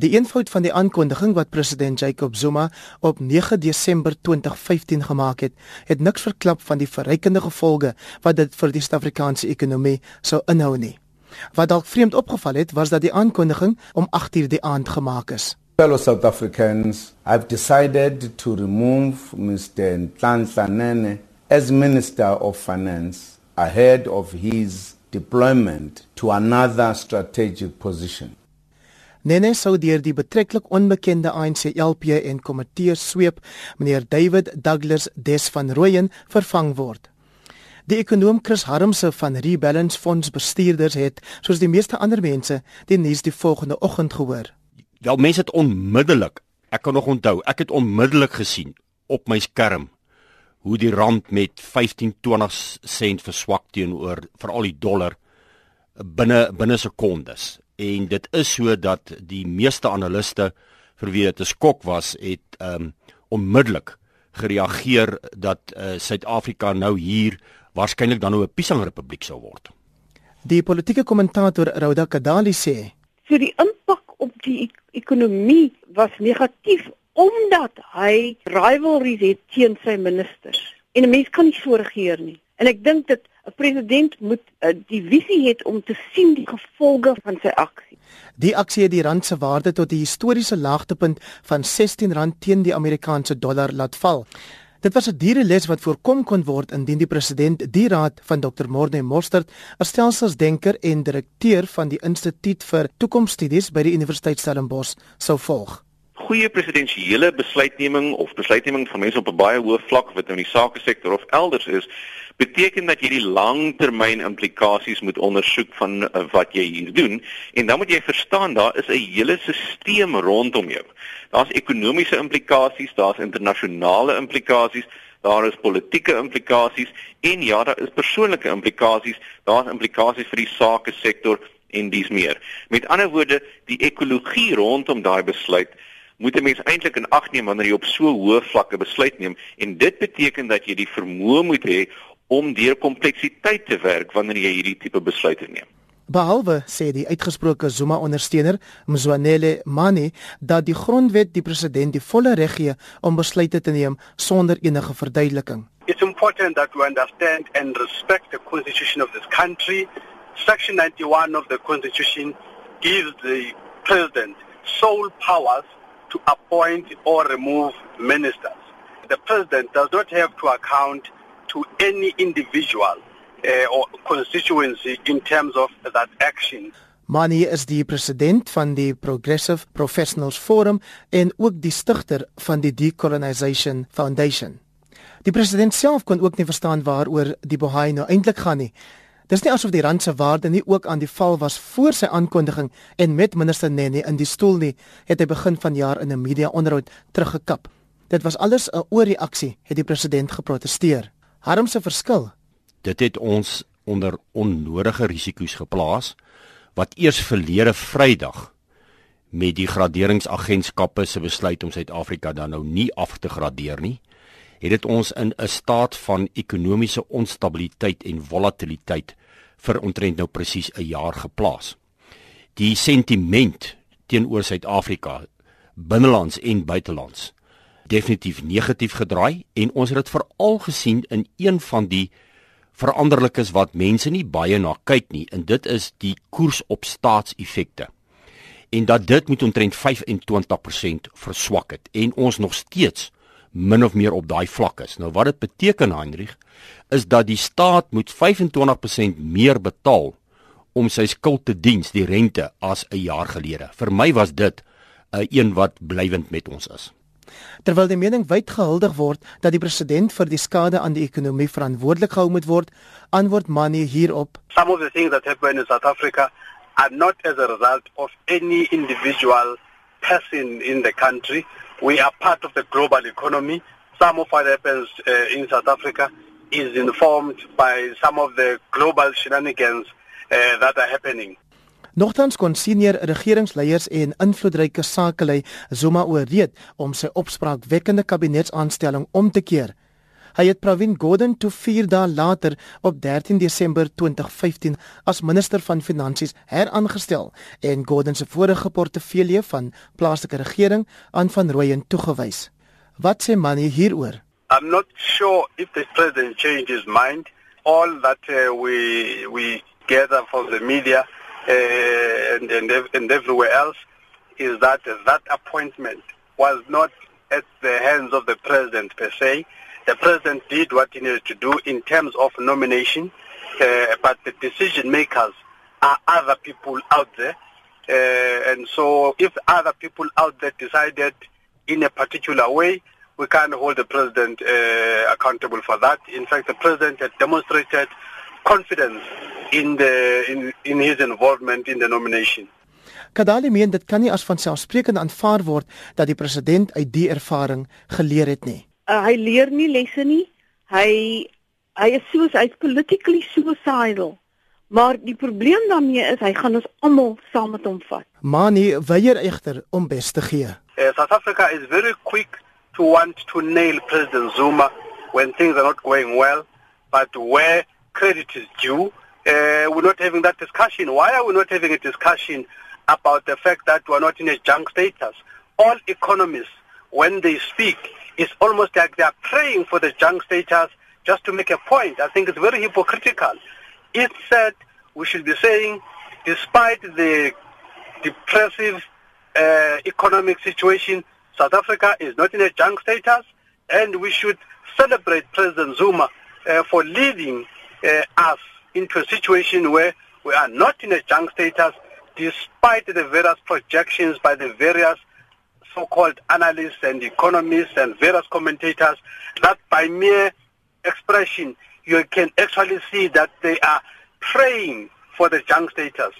Die eenvoud van die aankondiging wat president Jacob Zuma op 9 Desember 2015 gemaak het, het niks verklap van die verrykende gevolge wat dit vir die Suid-Afrikaanse ekonomie sou inhou nie. Wat dalk vreemd opgeval het, was dat die aankondiging om 8:00 die aand gemaak is. Fellow South Africans, I've decided to remove Mr. Nhlanhla Nene as Minister of Finance ahead of his deployment to another strategic position. Nene sou deur die betreklik onbekende ANC LP en komitee sweep meneer David Douglas Des van Rooyen vervang word. Die ekonom Chris Harmse van Rebalance Fonds bestuurders het, soos die meeste ander mense, die nuus die volgende oggend gehoor. Wel mense het onmiddellik, ek kan nog onthou, ek het onmiddellik gesien op my skerm hoe die rand met 15-20 sent verswak teenoor veral die dollar binne binne sekondes en dit is so dat die meeste analiste vir wie dit 'n skok was, het um, onmiddellik gereageer dat uh, Suid-Afrika nou hier waarskynlik dan nou 'n Pisang Republiek sou word. Die politieke kommentator Rauda Kadali sê: "So die impak op die ek ekonomie was negatief omdat hy rivalries het teen sy ministers. En 'n mens kan nie so regeer nie. En ek dink dat 'n president moet uh, die visie het om te sien die gevolge van sy aksie. Die aksie het die rand se waarde tot die historiese laagtepunt van R16 teen die Amerikaanse dollar laat val. Dit was 'n diere les wat voorkom kon word indien die president die raad van Dr. Morne Mostert, 'n stelselsdenker en direkteur van die Instituut vir Toekomsstudies by die Universiteit Stellenbosch, sou volg goeie presidensiële besluitneming of besluitneming van mense op 'n baie hoë vlak wat nou in die sake sektor of elders is, beteken dat jy die langtermyn implikasies moet ondersoek van uh, wat jy hier doen en dan moet jy verstaan daar is 'n hele stelsel rondom jou. Daar's ekonomiese implikasies, daar's internasionale implikasies, daar is politieke implikasies en ja, daar is persoonlike implikasies, daar's implikasies vir die sake sektor en dis meer. Met ander woorde, die ekologie rondom daai besluit moet 'n mens eintlik in ag neem wanneer jy op so hoë vlakke besluit neem en dit beteken dat jy die vermoë moet hê om deur kompleksiteit te werk wanneer jy hierdie tipe besluite neem. Behalwe sê die uitgesproke Zuma ondersteuner Mzwanele Mane dat die grondwet die president die volle reg gee om besluite te neem sonder enige verduideliking. It's important that we understand and respect the constitution of this country. Section 91 of the constitution gives the president sole powers to appoint or remove ministers. The president does not have to account to any individual uh, or constituency in terms of that action. Mani is die president van die Progressive Professionals Forum en ook die stigter van die Decolonization Foundation. Die president self kon ook nie verstaan waaroor die bohaai nou eintlik gaan nie. Dis nie asof die rand se waarde nie ook aan die val was voor sy aankondiging en met minister Nene in die stoel nie, het hy begin van jaar in 'n media onderhoud teruggekap. Dit was alles 'n oorreaksie, het die president geprotesteer. Harm se verskil. Dit het ons onder onnodige risiko's geplaas wat eers verlede Vrydag met die graderingsagentskappe se besluit om Suid-Afrika dan nou nie af te gradeer nie, het dit ons in 'n staat van ekonomiese onstabiliteit en volatiliteit vir omtrent nou presies 'n jaar geplaas. Die sentiment teenoor Suid-Afrika binnelands en buitelands definitief negatief gedraai en ons het dit veral gesien in een van die veranderlikes wat mense nie baie na kyk nie en dit is die koers op staatseffekte en dat dit moet omtrent 25% verswak het en ons nog steeds min of meer op daai vlak is. Nou wat dit beteken Heinrich is dat die staat moet 25% meer betaal om sy skuld te dien, die rente as 'n jaar gelede. Vir my was dit 'n uh, een wat blywend met ons is. Terwyl die mening wyd gehuldig word dat die president vir die skade aan die ekonomie verantwoordelik gehou moet word, antwoord Manie hierop: Some of the things that happen in South Africa are not as a result of any individual person in the country. We are part of the global economy. Some of what happens uh, in South Africa is informed by some of the global shenanigans uh, that are happening. Nogtans kon senior regeringsleiers en invloedryke sakelei Zuma ooreed om sy opspraakwekkende kabinetsaanstelling om te keer. Hy het Pravin Gordhan toe 4 dae later op 13 Desember 2015 as minister van Finansies heraangestel en Gordhan se vorige portefeulje van plaaslike regering aan Van Rooyen toegewys. Wat sê Mani hieroor? I'm not sure if the president changed his mind. All that uh, we we gather from the media uh, and, and and everywhere else is that that appointment was not at the hands of the president per se. The president did what he needed to do in terms of nomination, uh, but the decision makers are other people out there. Uh, and so if other people out there decided in a particular way, we can't hold the president uh, accountable for that. In fact, the president had demonstrated confidence in the in, in his involvement in the nomination. Kadali meen dit kan nie as vanselfsprekend aanvaar word dat die president uit die ervaring geleer het nie. Uh, hy leer nie lesse nie. Hy hy is soos hy's politically suicidal. Maar die probleem daarmee is hy gaan ons almal saam met hom vat. Mani weier egter om bes te gee. Uh, South Africa is very quick to want to nail President Zuma when things are not going well, but where credit is due, uh, we're not having that discussion. Why are we not having a discussion about the fact that we're not in a junk status. All economists, when they speak, it's almost like they're praying for the junk status just to make a point. I think it's very hypocritical. It said we should be saying, despite the depressive uh, economic situation, South Africa is not in a junk status, and we should celebrate President Zuma uh, for leading uh, us into a situation where we are not in a junk status, despite the various projections by the various so-called analysts and economists and various commentators, that by mere expression, you can actually see that they are praying for the junk status.